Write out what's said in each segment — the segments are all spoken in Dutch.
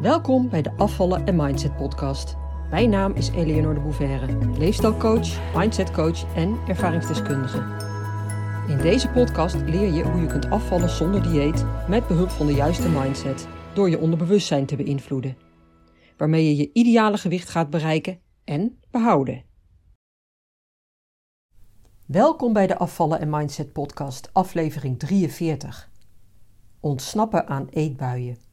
Welkom bij de Afvallen en Mindset podcast. Mijn naam is Eleonore de Bouverre, leefstijlcoach, mindsetcoach en ervaringsdeskundige. In deze podcast leer je hoe je kunt afvallen zonder dieet met behulp van de juiste mindset door je onderbewustzijn te beïnvloeden, waarmee je je ideale gewicht gaat bereiken en behouden. Welkom bij de Afvallen en Mindset podcast, aflevering 43. Ontsnappen aan eetbuien.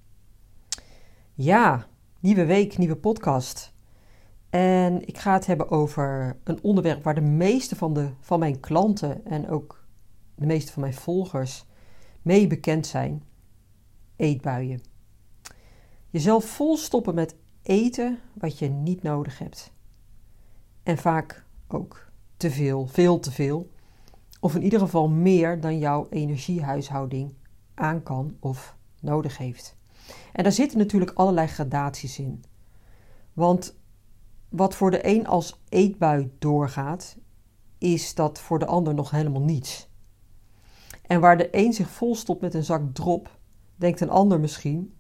Ja, nieuwe week, nieuwe podcast. En ik ga het hebben over een onderwerp waar de meeste van, de, van mijn klanten en ook de meeste van mijn volgers mee bekend zijn: eetbuien. Jezelf volstoppen met eten wat je niet nodig hebt. En vaak ook te veel, veel te veel. Of in ieder geval meer dan jouw energiehuishouding aan kan of nodig heeft. En daar zitten natuurlijk allerlei gradaties in. Want wat voor de een als eetbui doorgaat, is dat voor de ander nog helemaal niets. En waar de een zich volstopt met een zak drop, denkt een ander misschien: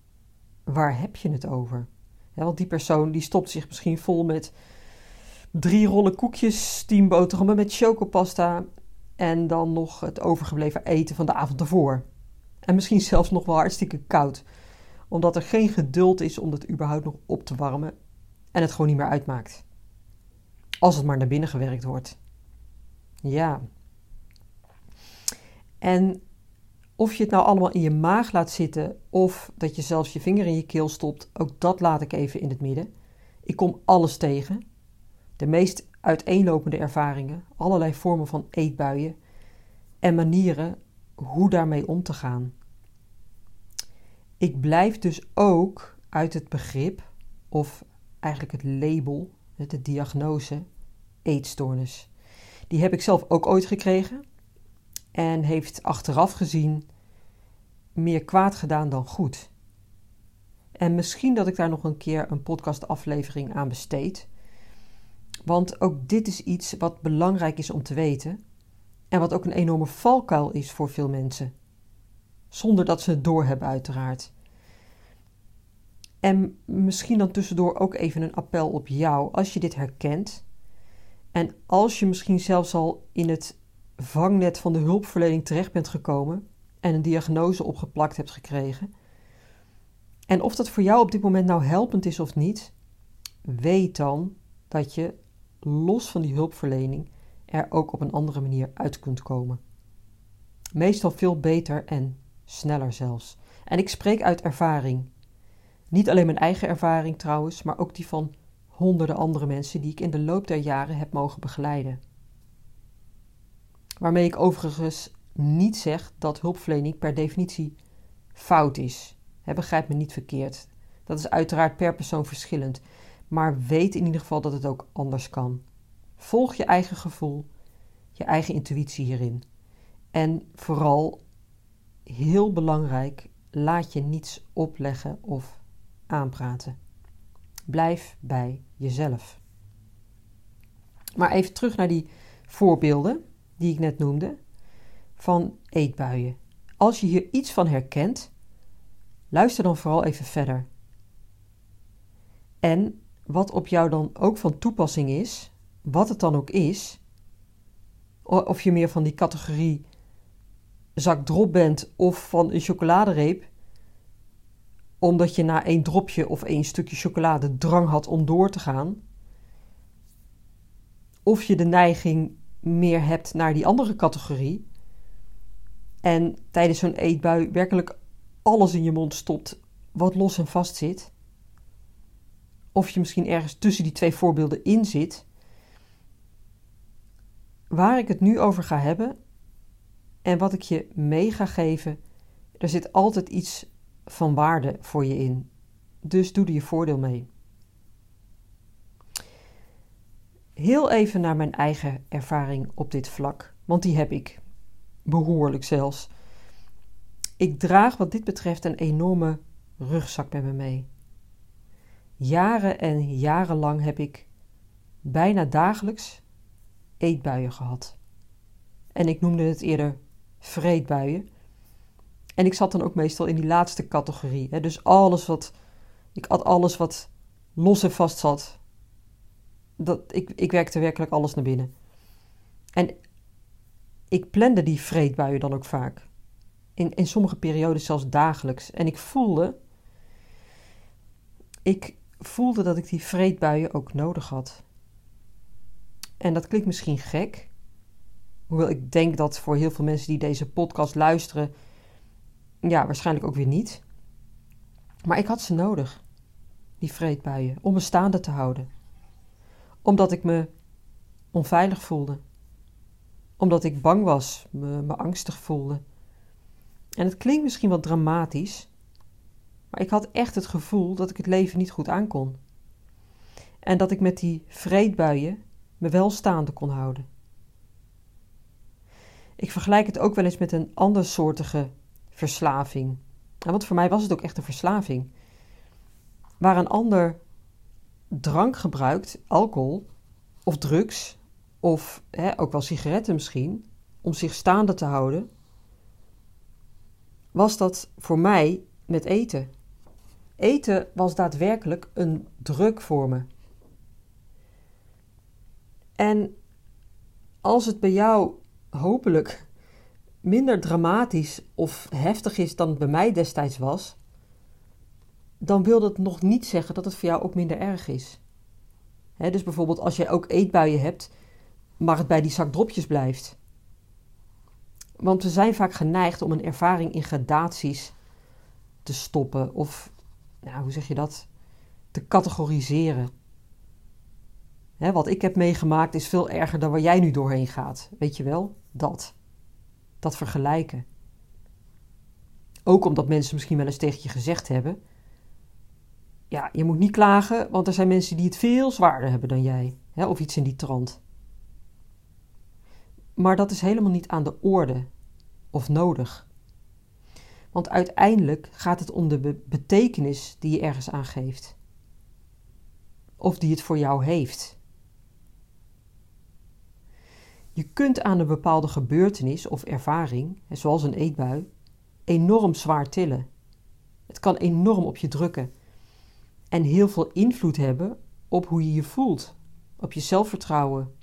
waar heb je het over? want die persoon die stopt zich misschien vol met drie rollen koekjes, tien boterhammen met chocopasta en dan nog het overgebleven eten van de avond ervoor. En misschien zelfs nog wel hartstikke koud omdat er geen geduld is om het überhaupt nog op te warmen en het gewoon niet meer uitmaakt. Als het maar naar binnen gewerkt wordt. Ja. En of je het nou allemaal in je maag laat zitten of dat je zelfs je vinger in je keel stopt, ook dat laat ik even in het midden. Ik kom alles tegen. De meest uiteenlopende ervaringen, allerlei vormen van eetbuien en manieren hoe daarmee om te gaan. Ik blijf dus ook uit het begrip, of eigenlijk het label, de diagnose, eetstoornis. Die heb ik zelf ook ooit gekregen en heeft achteraf gezien meer kwaad gedaan dan goed. En misschien dat ik daar nog een keer een podcastaflevering aan besteed. Want ook dit is iets wat belangrijk is om te weten. En wat ook een enorme valkuil is voor veel mensen zonder dat ze het doorhebben, uiteraard. En misschien dan tussendoor ook even een appel op jou als je dit herkent. En als je misschien zelfs al in het vangnet van de hulpverlening terecht bent gekomen en een diagnose opgeplakt hebt gekregen. En of dat voor jou op dit moment nou helpend is of niet, weet dan dat je los van die hulpverlening er ook op een andere manier uit kunt komen. Meestal veel beter en sneller zelfs. En ik spreek uit ervaring. Niet alleen mijn eigen ervaring trouwens, maar ook die van honderden andere mensen die ik in de loop der jaren heb mogen begeleiden. Waarmee ik overigens niet zeg dat hulpverlening per definitie fout is. He, begrijp me niet verkeerd. Dat is uiteraard per persoon verschillend. Maar weet in ieder geval dat het ook anders kan. Volg je eigen gevoel, je eigen intuïtie hierin. En vooral heel belangrijk, laat je niets opleggen of aanpraten. Blijf bij jezelf. Maar even terug naar die voorbeelden die ik net noemde van eetbuien. Als je hier iets van herkent, luister dan vooral even verder. En wat op jou dan ook van toepassing is, wat het dan ook is, of je meer van die categorie zak drop bent of van een chocoladereep, omdat je na één dropje of één stukje chocolade drang had om door te gaan, of je de neiging meer hebt naar die andere categorie en tijdens zo'n eetbui werkelijk alles in je mond stopt wat los en vast zit, of je misschien ergens tussen die twee voorbeelden in zit. Waar ik het nu over ga hebben, en wat ik je mee ga geven, er zit altijd iets van waarde voor je in. Dus doe er je voordeel mee. Heel even naar mijn eigen ervaring op dit vlak, want die heb ik. Behoorlijk zelfs. Ik draag wat dit betreft een enorme rugzak met me mee. Jaren en jarenlang heb ik bijna dagelijks eetbuien gehad. En ik noemde het eerder vreedbuien. En ik zat dan ook meestal in die laatste categorie. Hè? Dus alles wat Ik at alles wat los en vast zat. Dat, ik, ik werkte werkelijk alles naar binnen. En ik plande die vreedbuien dan ook vaak. In, in sommige periodes zelfs dagelijks. En ik voelde. Ik voelde dat ik die vreedbuien ook nodig had. En dat klinkt misschien gek. Hoewel ik denk dat voor heel veel mensen die deze podcast luisteren. Ja, waarschijnlijk ook weer niet. Maar ik had ze nodig. Die vreedbuien. Om me staande te houden. Omdat ik me onveilig voelde omdat ik bang was, me, angstig voelde. En het klinkt misschien wat dramatisch, maar ik had echt het gevoel dat ik het leven niet goed aankon. En dat ik met die vreedbuien me wel staande kon houden. Ik vergelijk het ook wel eens met een andersoortige verslaving. Want voor mij was het ook echt een verslaving. Waar een ander drank gebruikt, alcohol of drugs, of hè, ook wel sigaretten misschien, om zich staande te houden, was dat voor mij met eten. Eten was daadwerkelijk een druk voor me. En als het bij jou hopelijk minder dramatisch of heftig is dan het bij mij destijds was, dan wil dat nog niet zeggen dat het voor jou ook minder erg is. dus bijvoorbeeld als jij ook eetbuien hebt, maar het bij die zak dropjes blijft. Want we zijn vaak geneigd om een ervaring in gradaties te stoppen of, nou, hoe zeg je dat, te categoriseren. Wat ik heb meegemaakt is veel erger dan waar jij nu doorheen gaat. Weet je wel? Dat. Dat vergelijken. Ook omdat mensen misschien wel eens tegen je gezegd hebben: Ja, je moet niet klagen, want er zijn mensen die het veel zwaarder hebben dan jij. of iets in die trant. Maar dat is helemaal niet aan de orde of nodig. Want uiteindelijk gaat het om de betekenis die je ergens aan geeft. Of die het voor jou heeft. Je kunt aan een bepaalde gebeurtenis of ervaring, zoals een eetbui, enorm zwaar tillen. Het kan enorm op je drukken en heel veel invloed hebben op hoe je je voelt, op je zelfvertrouwen,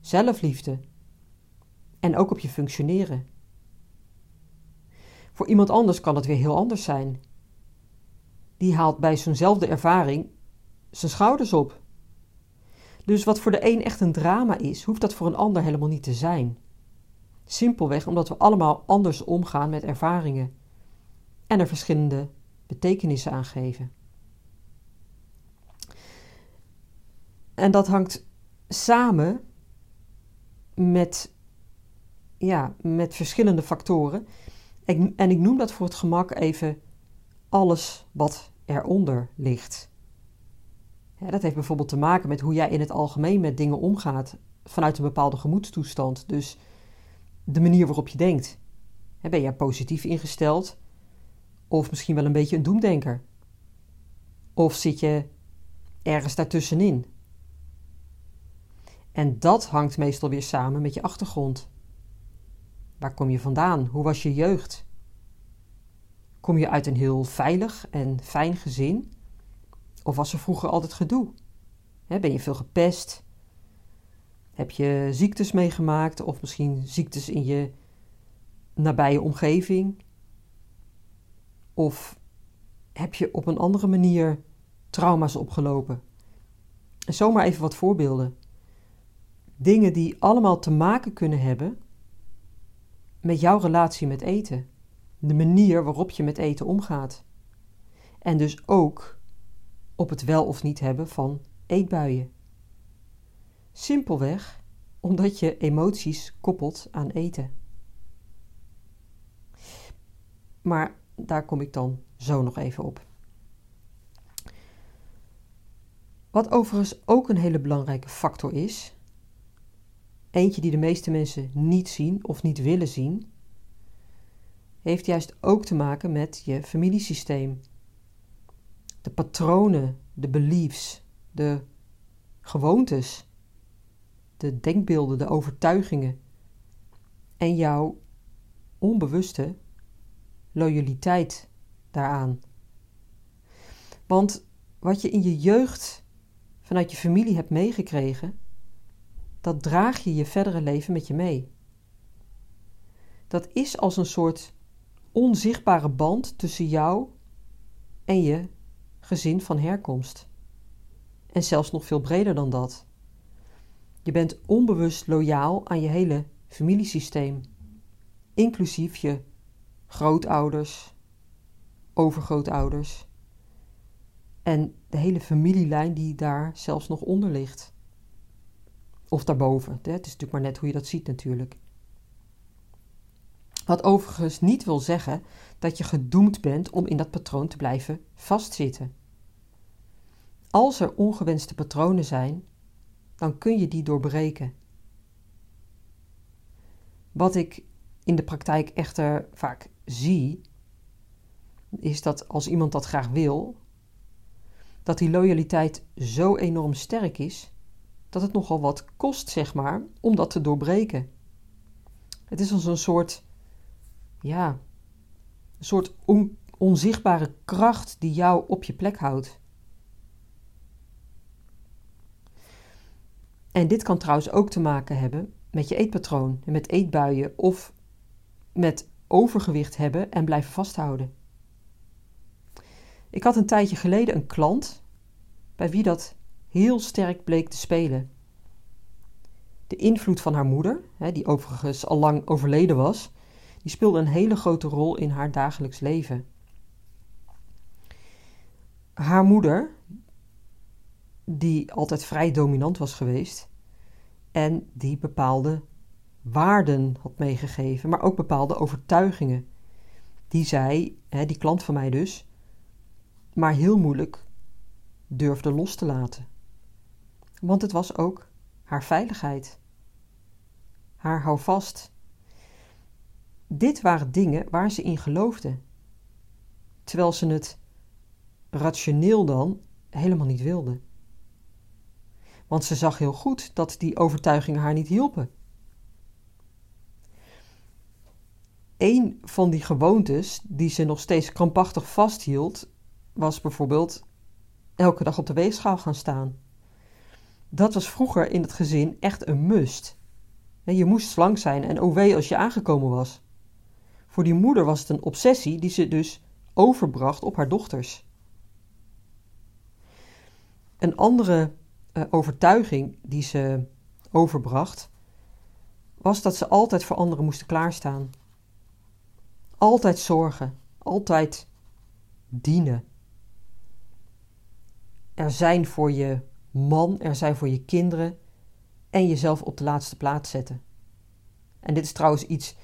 zelfliefde en ook op je functioneren. Voor iemand anders kan het weer heel anders zijn. Die haalt bij zo'nzelfde ervaring zijn schouders op. Dus wat voor de een echt een drama is, hoeft dat voor een ander helemaal niet te zijn. Simpelweg omdat we allemaal anders omgaan met ervaringen en er verschillende betekenissen aan geven. En dat hangt samen met ja, met verschillende factoren. en ik noem dat voor het gemak even alles wat eronder ligt. Dat heeft bijvoorbeeld te maken met hoe jij in het algemeen met dingen omgaat vanuit een bepaalde gemoedstoestand. Dus de manier waarop je denkt. ben jij positief ingesteld? Of misschien wel een beetje een doemdenker? Of zit je ergens daartussenin? En dat hangt meestal weer samen met je achtergrond. Waar kom je vandaan? Hoe was je jeugd? Kom je uit een heel veilig en fijn gezin? Of was er vroeger altijd gedoe? ben je veel gepest? Heb je ziektes meegemaakt of misschien ziektes in je nabije omgeving? Of heb je op een andere manier trauma's opgelopen? En zomaar even wat voorbeelden. Dingen die allemaal te maken kunnen hebben met jouw relatie met eten. De manier waarop je met eten omgaat. En dus ook op het wel of niet hebben van eetbuien. Simpelweg omdat je emoties koppelt aan eten. Maar daar kom ik dan zo nog even op. Wat overigens ook een hele belangrijke factor is, eentje die de meeste mensen niet zien of niet willen zien, heeft juist ook te maken met je familiesysteem. De patronen, de beliefs, de gewoontes, de denkbeelden, de overtuigingen en jouw onbewuste loyaliteit daaraan. Want wat je in je jeugd vanuit je familie hebt meegekregen, dat draag je je verdere leven met je mee. Dat is als een soort onzichtbare band tussen jou en je gezin van herkomst. En zelfs nog veel breder dan dat. Je bent onbewust loyaal aan je hele familiesysteem, inclusief je grootouders, overgrootouders en de hele familielijn die daar zelfs nog onder ligt. Of daarboven. Het is natuurlijk maar net hoe je dat ziet natuurlijk. Wat overigens niet wil zeggen dat je gedoemd bent om in dat patroon te blijven vastzitten. Als er ongewenste patronen zijn, dan kun je die doorbreken. Wat ik in de praktijk echter vaak zie, is dat als iemand dat graag wil, dat die loyaliteit zo enorm sterk is dat het nogal wat kost, zeg maar, om dat te doorbreken. Het is als een soort, ja, een soort onzichtbare kracht die jou op je plek houdt. En dit kan trouwens ook te maken hebben met je eetpatroon met eetbuien of met overgewicht hebben en blijven vasthouden. Ik had een tijdje geleden een klant bij wie dat heel sterk bleek te spelen. De invloed van haar moeder, die overigens al lang overleden was, die speelde een hele grote rol in haar dagelijks leven. Haar moeder, die altijd vrij dominant was geweest en die bepaalde waarden had meegegeven, maar ook bepaalde overtuigingen, die zij, die klant van mij dus, maar heel moeilijk durfde los te laten. Want het was ook haar veiligheid, haar houvast. Dit waren dingen waar ze in geloofde, terwijl ze het rationeel dan helemaal niet wilde. Want ze zag heel goed dat die overtuigingen haar niet hielpen. Een van die gewoontes die ze nog steeds krampachtig vasthield, was bijvoorbeeld elke dag op de weegschaal gaan staan. Dat was vroeger in het gezin echt een must. Je moest slank zijn en wee als je aangekomen was. Voor die moeder was het een obsessie die ze dus overbracht op haar dochters. Een andere uh, overtuiging die ze overbracht was dat ze altijd voor anderen moesten klaarstaan. Altijd zorgen, altijd dienen er zijn voor je man, er zijn voor je kinderen en jezelf op de laatste plaats zetten. En dit is trouwens iets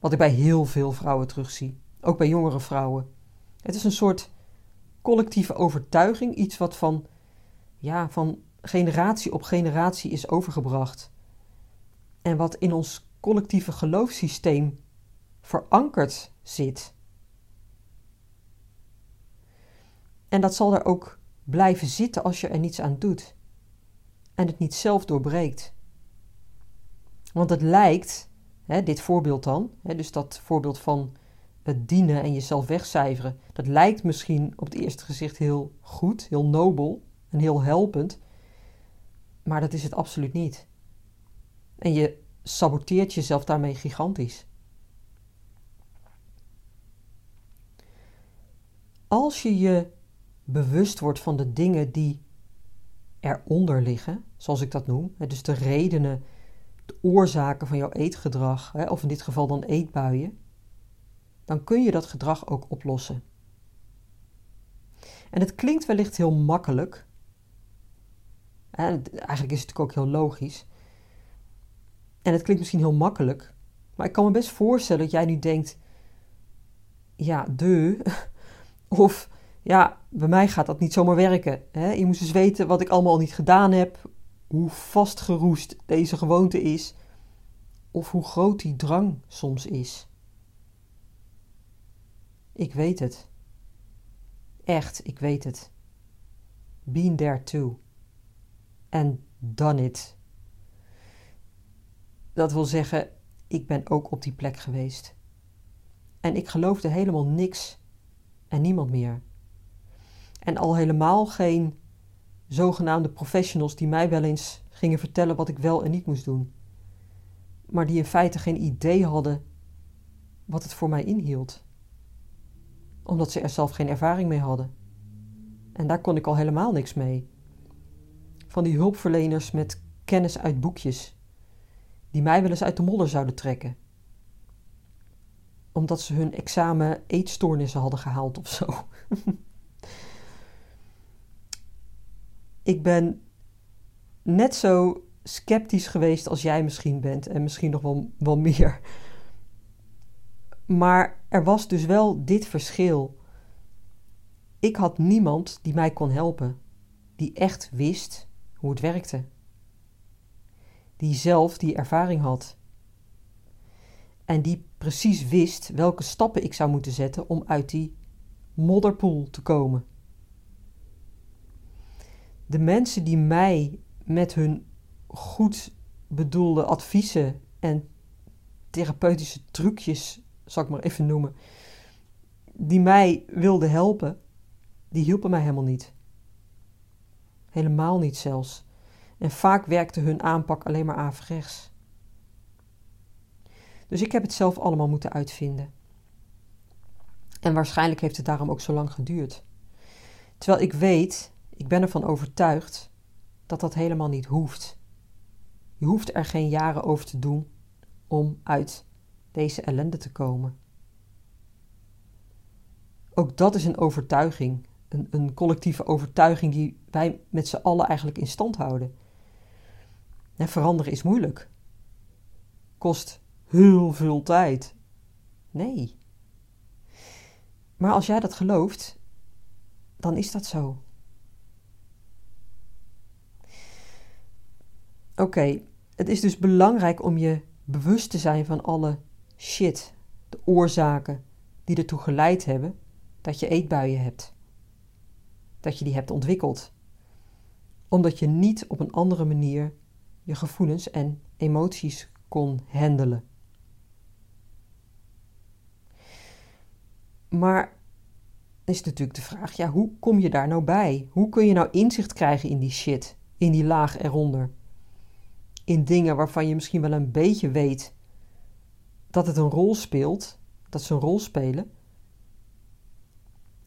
wat ik bij heel veel vrouwen terugzie, ook bij jongere vrouwen. Het is een soort collectieve overtuiging, iets wat van, ja, van generatie op generatie is overgebracht. En wat in ons collectieve geloofssysteem verankerd zit. En dat zal er ook blijven zitten als je er niets aan doet en het niet zelf doorbreekt. Want het lijkt, hè, dit voorbeeld dan, hè, dus dat voorbeeld van het dienen en jezelf wegcijferen, dat lijkt misschien op het eerste gezicht heel goed, heel nobel en heel helpend, maar dat is het absoluut niet. En je saboteert jezelf daarmee gigantisch. Als je je bewust wordt van de dingen die eronder liggen, zoals ik dat noem, dus de redenen, de oorzaken van jouw eetgedrag, of in dit geval dan eetbuien, dan kun je dat gedrag ook oplossen. En het klinkt wellicht heel makkelijk. eigenlijk is het natuurlijk ook heel logisch. En het klinkt misschien heel makkelijk. Maar ik kan me best voorstellen dat jij nu denkt: ja, de. Of ja, bij mij gaat dat niet zomaar werken. Hè? Je moest dus weten wat ik allemaal niet gedaan heb, hoe vastgeroest deze gewoonte is, of hoe groot die drang soms is. Ik weet het. Echt, ik weet het. Been there too. And done it. Dat wil zeggen, ik ben ook op die plek geweest. En ik geloofde helemaal niks en niemand meer. En al helemaal geen zogenaamde professionals die mij wel eens gingen vertellen wat ik wel en niet moest doen. Maar die in feite geen idee hadden wat het voor mij inhield. Omdat ze er zelf geen ervaring mee hadden. En daar kon ik al helemaal niks mee. Van die hulpverleners met kennis uit boekjes, die mij wel eens uit de modder zouden trekken. Omdat ze hun examen eetstoornissen hadden gehaald of zo. ik ben net zo sceptisch geweest als jij misschien bent en misschien nog wel, wel meer. Maar er was dus wel dit verschil. Ik had niemand die mij kon helpen, die echt wist hoe het werkte. Die zelf die ervaring had. En die precies wist welke stappen ik zou moeten zetten om uit die modderpoel te komen. De mensen die mij met hun goed bedoelde adviezen en therapeutische trucjes, zal ik maar even noemen, die mij wilden helpen, die hielpen mij helemaal niet. Helemaal niet zelfs. En vaak werkte hun aanpak alleen maar averechts. Dus ik heb het zelf allemaal moeten uitvinden. En waarschijnlijk heeft het daarom ook zo lang geduurd. Terwijl ik weet, ik ben ervan overtuigd, dat dat helemaal niet hoeft. Je hoeft er geen jaren over te doen om uit deze ellende te komen. Ook dat is een overtuiging, een, een collectieve overtuiging die wij met z'n allen eigenlijk in stand houden. En veranderen is moeilijk. Kost heel veel tijd. Nee. Maar als jij dat gelooft, dan is dat zo. Oké, het is dus belangrijk om je bewust te zijn van alle shit, de oorzaken die ertoe geleid hebben dat je eetbuien hebt. Dat je die hebt ontwikkeld. Omdat je niet op een andere manier je gevoelens en emoties kon handelen. Maar is natuurlijk de vraag: ja, hoe kom je daar nou bij? Hoe kun je nou inzicht krijgen in die shit, in die laag eronder? In dingen waarvan je misschien wel een beetje weet dat het een rol speelt, dat ze een rol spelen,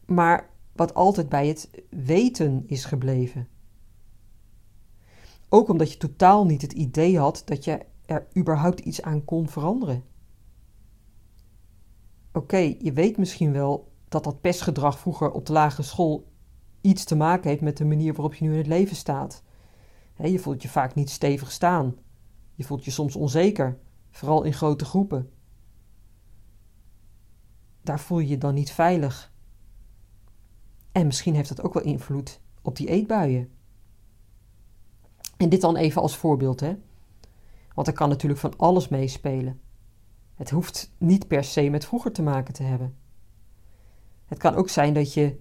maar wat altijd bij het weten is gebleven. Ook omdat je totaal niet het idee had dat je er überhaupt iets aan kon veranderen. Oké, je weet misschien wel dat dat pestgedrag vroeger op de lagere school iets te maken heeft met de manier waarop je nu in het leven staat. Je voelt je vaak niet stevig staan. Je voelt je soms onzeker, vooral in grote groepen. Daar voel je je dan niet veilig. En misschien heeft dat ook wel invloed op die eetbuien. En dit dan even als voorbeeld, hè? Want er kan natuurlijk van alles meespelen. Het hoeft niet per se met vroeger te maken te hebben. Het kan ook zijn dat je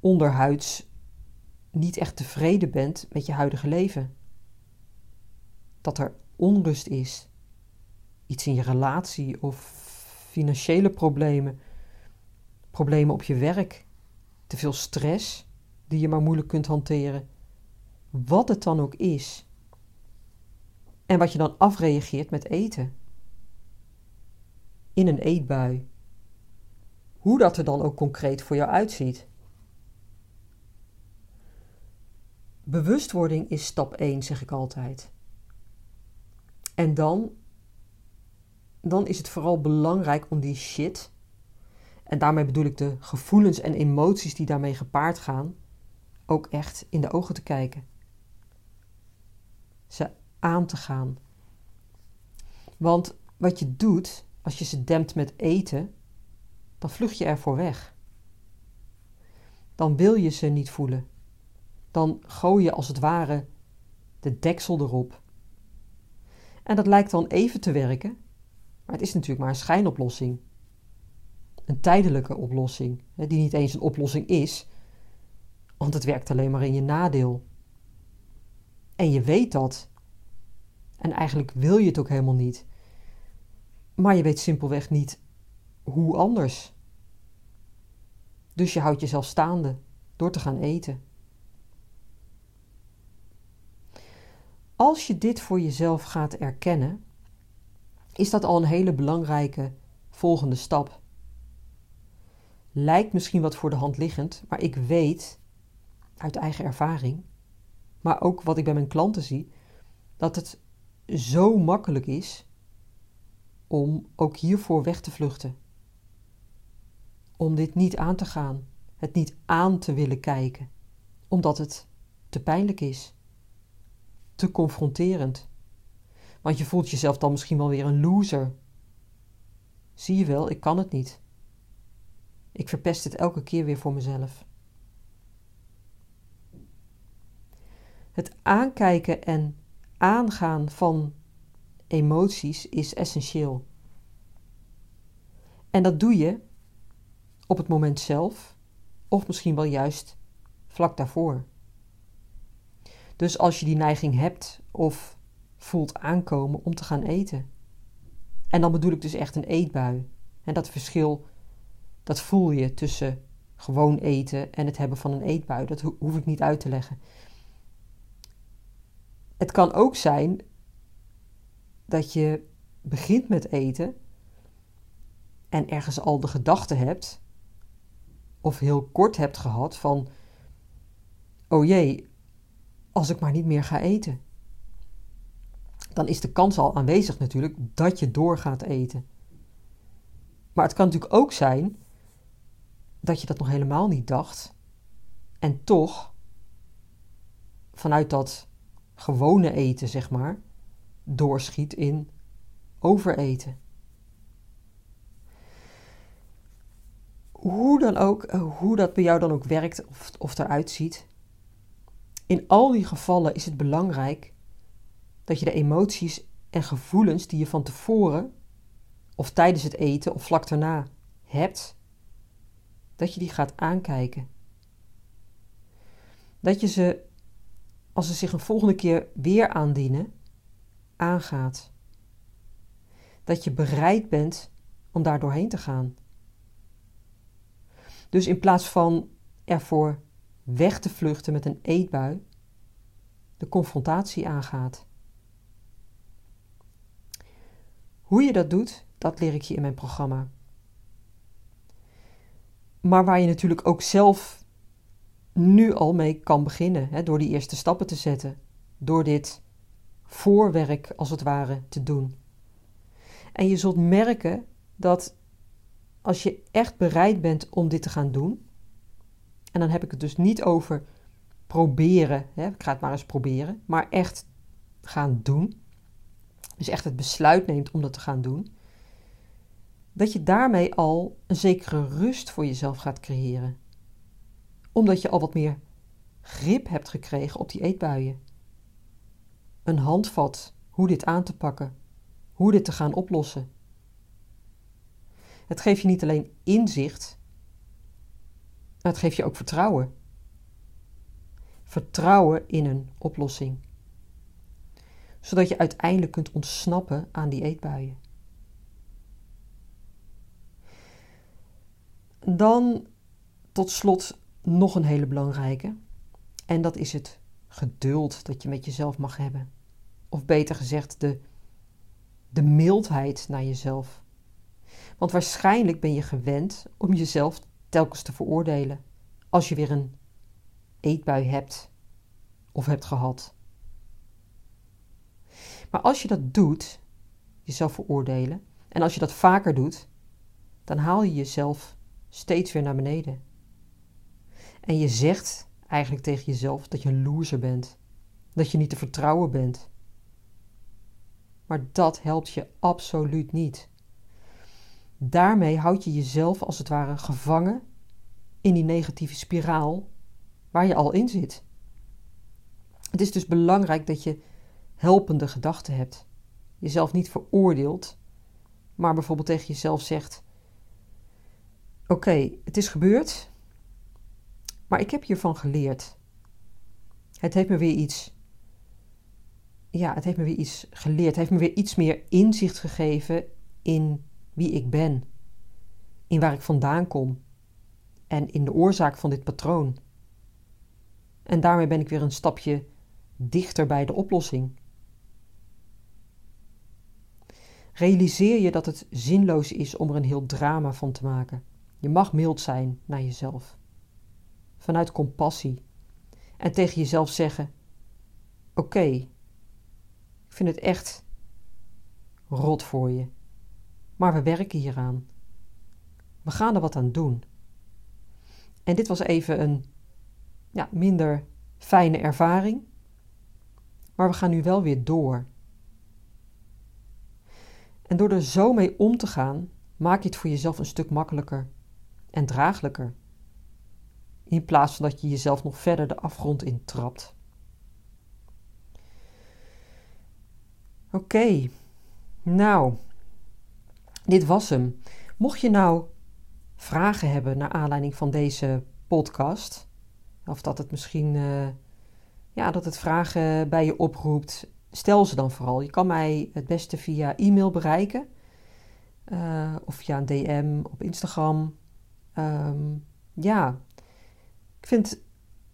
onderhuids niet echt tevreden bent met je huidige leven. Dat er onrust is, iets in je relatie of financiële problemen, problemen op je werk, te veel stress die je maar moeilijk kunt hanteren wat het dan ook is. En wat je dan afreageert met eten. In een eetbui. Hoe dat er dan ook concreet voor jou uitziet. Bewustwording is stap 1, zeg ik altijd. En dan, dan is het vooral belangrijk om die shit, en daarmee bedoel ik de gevoelens en emoties die daarmee gepaard gaan, ook echt in de ogen te kijken ze aan te gaan. Want wat je doet als je ze dempt met eten, dan vlucht je ervoor weg. Dan wil je ze niet voelen. Dan gooi je als het ware de deksel erop. En dat lijkt dan even te werken, maar het is natuurlijk maar een schijnoplossing. Een tijdelijke oplossing, die niet eens een oplossing is, want het werkt alleen maar in je nadeel. En je weet dat. En eigenlijk wil je het ook helemaal niet. Maar je weet simpelweg niet hoe anders. Dus je houdt jezelf staande door te gaan eten. Als je dit voor jezelf gaat erkennen, is dat al een hele belangrijke volgende stap. Lijkt misschien wat voor de hand liggend, maar ik weet uit eigen ervaring, maar ook wat ik bij mijn klanten zie, dat het zo makkelijk is om ook hiervoor weg te vluchten. Om dit niet aan te gaan, het niet aan te willen kijken, omdat het te pijnlijk is, te confronterend. Want je voelt jezelf dan misschien wel weer een loser. Zie je wel, ik kan het niet. Ik verpest het elke keer weer voor mezelf. Het aankijken en aangaan van emoties is essentieel. En dat doe je op het moment zelf, of misschien wel juist vlak daarvoor. Dus als je die neiging hebt of voelt aankomen om te gaan eten. En dan bedoel ik dus echt een eetbui. En dat verschil, dat voel je tussen gewoon eten en het hebben van een eetbui. Dat hoef ik niet uit te leggen. Het kan ook zijn dat je begint met eten en ergens al de gedachte hebt, of heel kort hebt gehad van: oh jee, als ik maar niet meer ga eten. Dan is de kans al aanwezig natuurlijk dat je door gaat eten. Maar het kan natuurlijk ook zijn dat je dat nog helemaal niet dacht en toch vanuit dat gewone eten, zeg maar, doorschiet in overeten. Hoe dan ook, hoe dat bij jou dan ook werkt of, of eruit ziet. In al die gevallen is het belangrijk dat je de emoties en gevoelens die je van tevoren of tijdens het eten of vlak daarna hebt, dat je die gaat aankijken. Dat je ze, als ze zich een volgende keer weer aandienen, aangaat. Dat je bereid bent om daar doorheen te gaan. Dus in plaats van ervoor weg te vluchten met een eetbui, de confrontatie aangaat. Hoe je dat doet, dat leer ik je in mijn programma. Maar waar je natuurlijk ook zelf nu al mee kan beginnen, hè, door die eerste stappen te zetten, door dit voorwerk als het ware te doen. En je zult merken dat als je echt bereid bent om dit te gaan doen, en dan heb ik het dus niet over proberen, hè, ik ga het maar eens proberen, maar echt gaan doen, dus echt het besluit neemt om dat te gaan doen, dat je daarmee al een zekere rust voor jezelf gaat creëren. Omdat je al wat meer grip hebt gekregen op die eetbuien een handvat hoe dit aan te pakken, hoe dit te gaan oplossen. Het geeft je niet alleen inzicht, maar het geeft je ook vertrouwen. Vertrouwen in een oplossing. Zodat je uiteindelijk kunt ontsnappen aan die eetbuien. Dan tot slot nog een hele belangrijke. En dat is het geduld dat je met jezelf mag hebben of beter gezegd de, de mildheid naar jezelf. Want waarschijnlijk ben je gewend om jezelf telkens te veroordelen als je weer een eetbui hebt of hebt gehad. Maar als je dat doet, jezelf veroordelen, en als je dat vaker doet, dan haal je jezelf steeds weer naar beneden. En je zegt eigenlijk tegen jezelf dat je een loser bent, dat je niet te vertrouwen bent, maar dat helpt je absoluut niet. Daarmee houd je jezelf als het ware gevangen in die negatieve spiraal waar je al in zit. Het is dus belangrijk dat je helpende gedachten hebt. Jezelf niet veroordeelt, maar bijvoorbeeld tegen jezelf zegt: Oké, het is gebeurd, maar ik heb hiervan geleerd. Het heeft me weer iets ja, het heeft me weer iets geleerd. Het heeft me weer iets meer inzicht gegeven in wie ik ben. In waar ik vandaan kom. En in de oorzaak van dit patroon. En daarmee ben ik weer een stapje dichter bij de oplossing. Realiseer je dat het zinloos is om er een heel drama van te maken. Je mag mild zijn naar jezelf. Vanuit compassie. En tegen jezelf zeggen: Oké, ik vind het echt rot voor je. Maar we werken hieraan. We gaan er wat aan doen. En dit was even een ja, minder fijne ervaring. Maar we gaan nu wel weer door. En door er zo mee om te gaan, maak je het voor jezelf een stuk makkelijker en draaglijker. In plaats van dat je jezelf nog verder de afgrond intrapt. Oké, nou, dit was hem. Mocht je nou vragen hebben naar aanleiding van deze podcast, of dat het misschien uh, ja, dat het vragen bij je oproept, stel ze dan vooral. Je kan mij het beste via e-mail bereiken. Uh, of via een DM op Instagram. Um, ja, ik vind,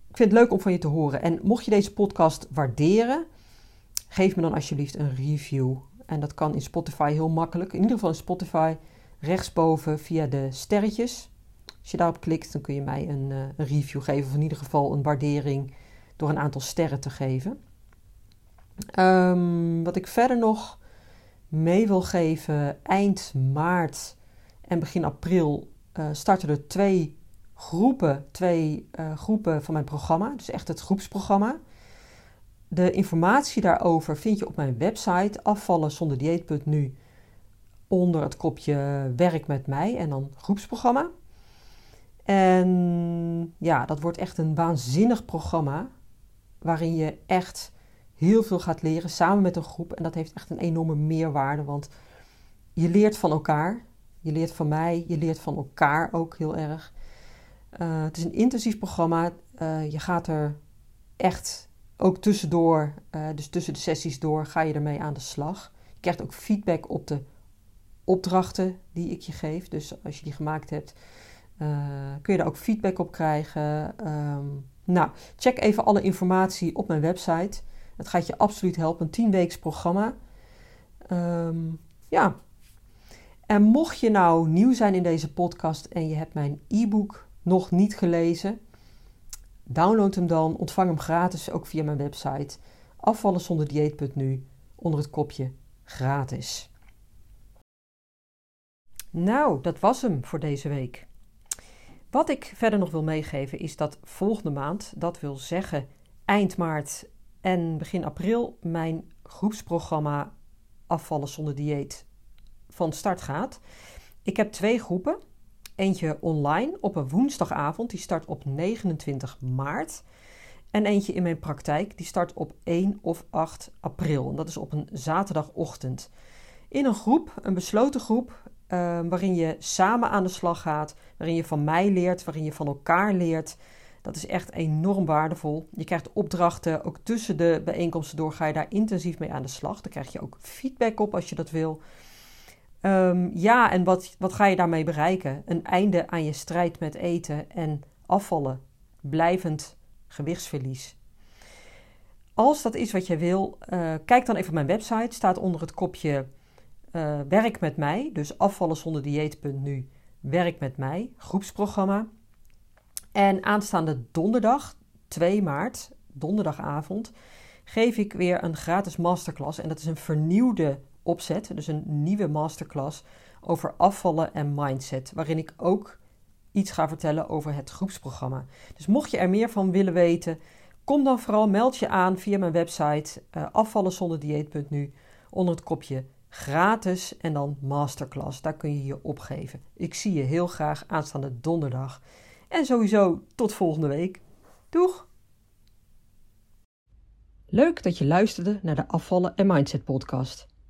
ik vind het leuk om van je te horen. En mocht je deze podcast waarderen, geef me dan alsjeblieft een review. En dat kan in Spotify heel makkelijk. In ieder geval in Spotify rechtsboven via de sterretjes. Als je daarop klikt, dan kun je mij een, uh, een review geven. Of in ieder geval een waardering door een aantal sterren te geven. Um, wat ik verder nog mee wil geven, eind maart en begin april uh, starten er twee groepen, twee uh, groepen van mijn programma. Dus echt het groepsprogramma. De informatie daarover vind je op mijn website afvallen zonder dieet.nu onder het kopje werk met mij en dan groepsprogramma. En ja, dat wordt echt een waanzinnig programma waarin je echt heel veel gaat leren samen met een groep. En dat heeft echt een enorme meerwaarde, want je leert van elkaar. Je leert van mij, je leert van elkaar ook heel erg. Uh, het is een intensief programma. Uh, je gaat er echt ook tussendoor, uh, dus tussen de sessies door, ga je ermee aan de slag. Je krijgt ook feedback op de opdrachten die ik je geef. Dus als je die gemaakt hebt, kun je daar ook feedback op krijgen. Um, nou, check even alle informatie op mijn website. Het gaat je absoluut helpen. Een 10 weeks programma. Um, ja. En mocht je nou nieuw zijn in deze podcast en je hebt mijn e-book nog niet gelezen, download hem dan. Ontvang hem gratis ook via mijn website afvallenzonderdieet.nu onder het kopje gratis. Nou, dat was hem voor deze week. Wat ik verder nog wil meegeven is dat volgende maand, dat wil zeggen eind maart en begin april, mijn groepsprogramma Afvallen zonder dieet van start gaat. Ik heb twee groepen. Eentje online op een woensdagavond, die start op 29 maart. En eentje in mijn praktijk, die start op 1 of 8 april. En dat is op een zaterdagochtend. In een groep, een besloten groep, Ehm, waarin je samen aan de slag gaat, waarin je van mij leert, waarin je van elkaar leert. Dat is echt enorm waardevol. Je krijgt opdrachten, ook tussen de bijeenkomsten door ga je daar intensief mee aan de slag. Daar krijg je ook feedback op als je dat wil. Um, ja, en wat, wat ga je daarmee bereiken? Een einde aan je strijd met eten en afvallen. Blijvend gewichtsverlies. Als dat is wat je wil, uh, kijk dan even op mijn website. Staat onder het kopje uh, Werk met mij, dus afvallen zonder dieet.nu, Werk met mij, groepsprogramma. En aanstaande donderdag, 2 maart, donderdagavond, geef ik weer een gratis masterclass. En dat is een vernieuwde opzet, dus een nieuwe masterclass over afvallen en mindset, waarin ik ook iets ga vertellen over het groepsprogramma. Dus mocht je er meer van willen weten, kom dan vooral, meld je aan via mijn website uh, onder het kopje gratis en dan masterclass. Daar kun je je opgeven. Ik zie je heel graag aanstaande donderdag. En sowieso tot volgende week. Doeg! Leuk dat je luisterde naar de Afvallen en Mindset podcast.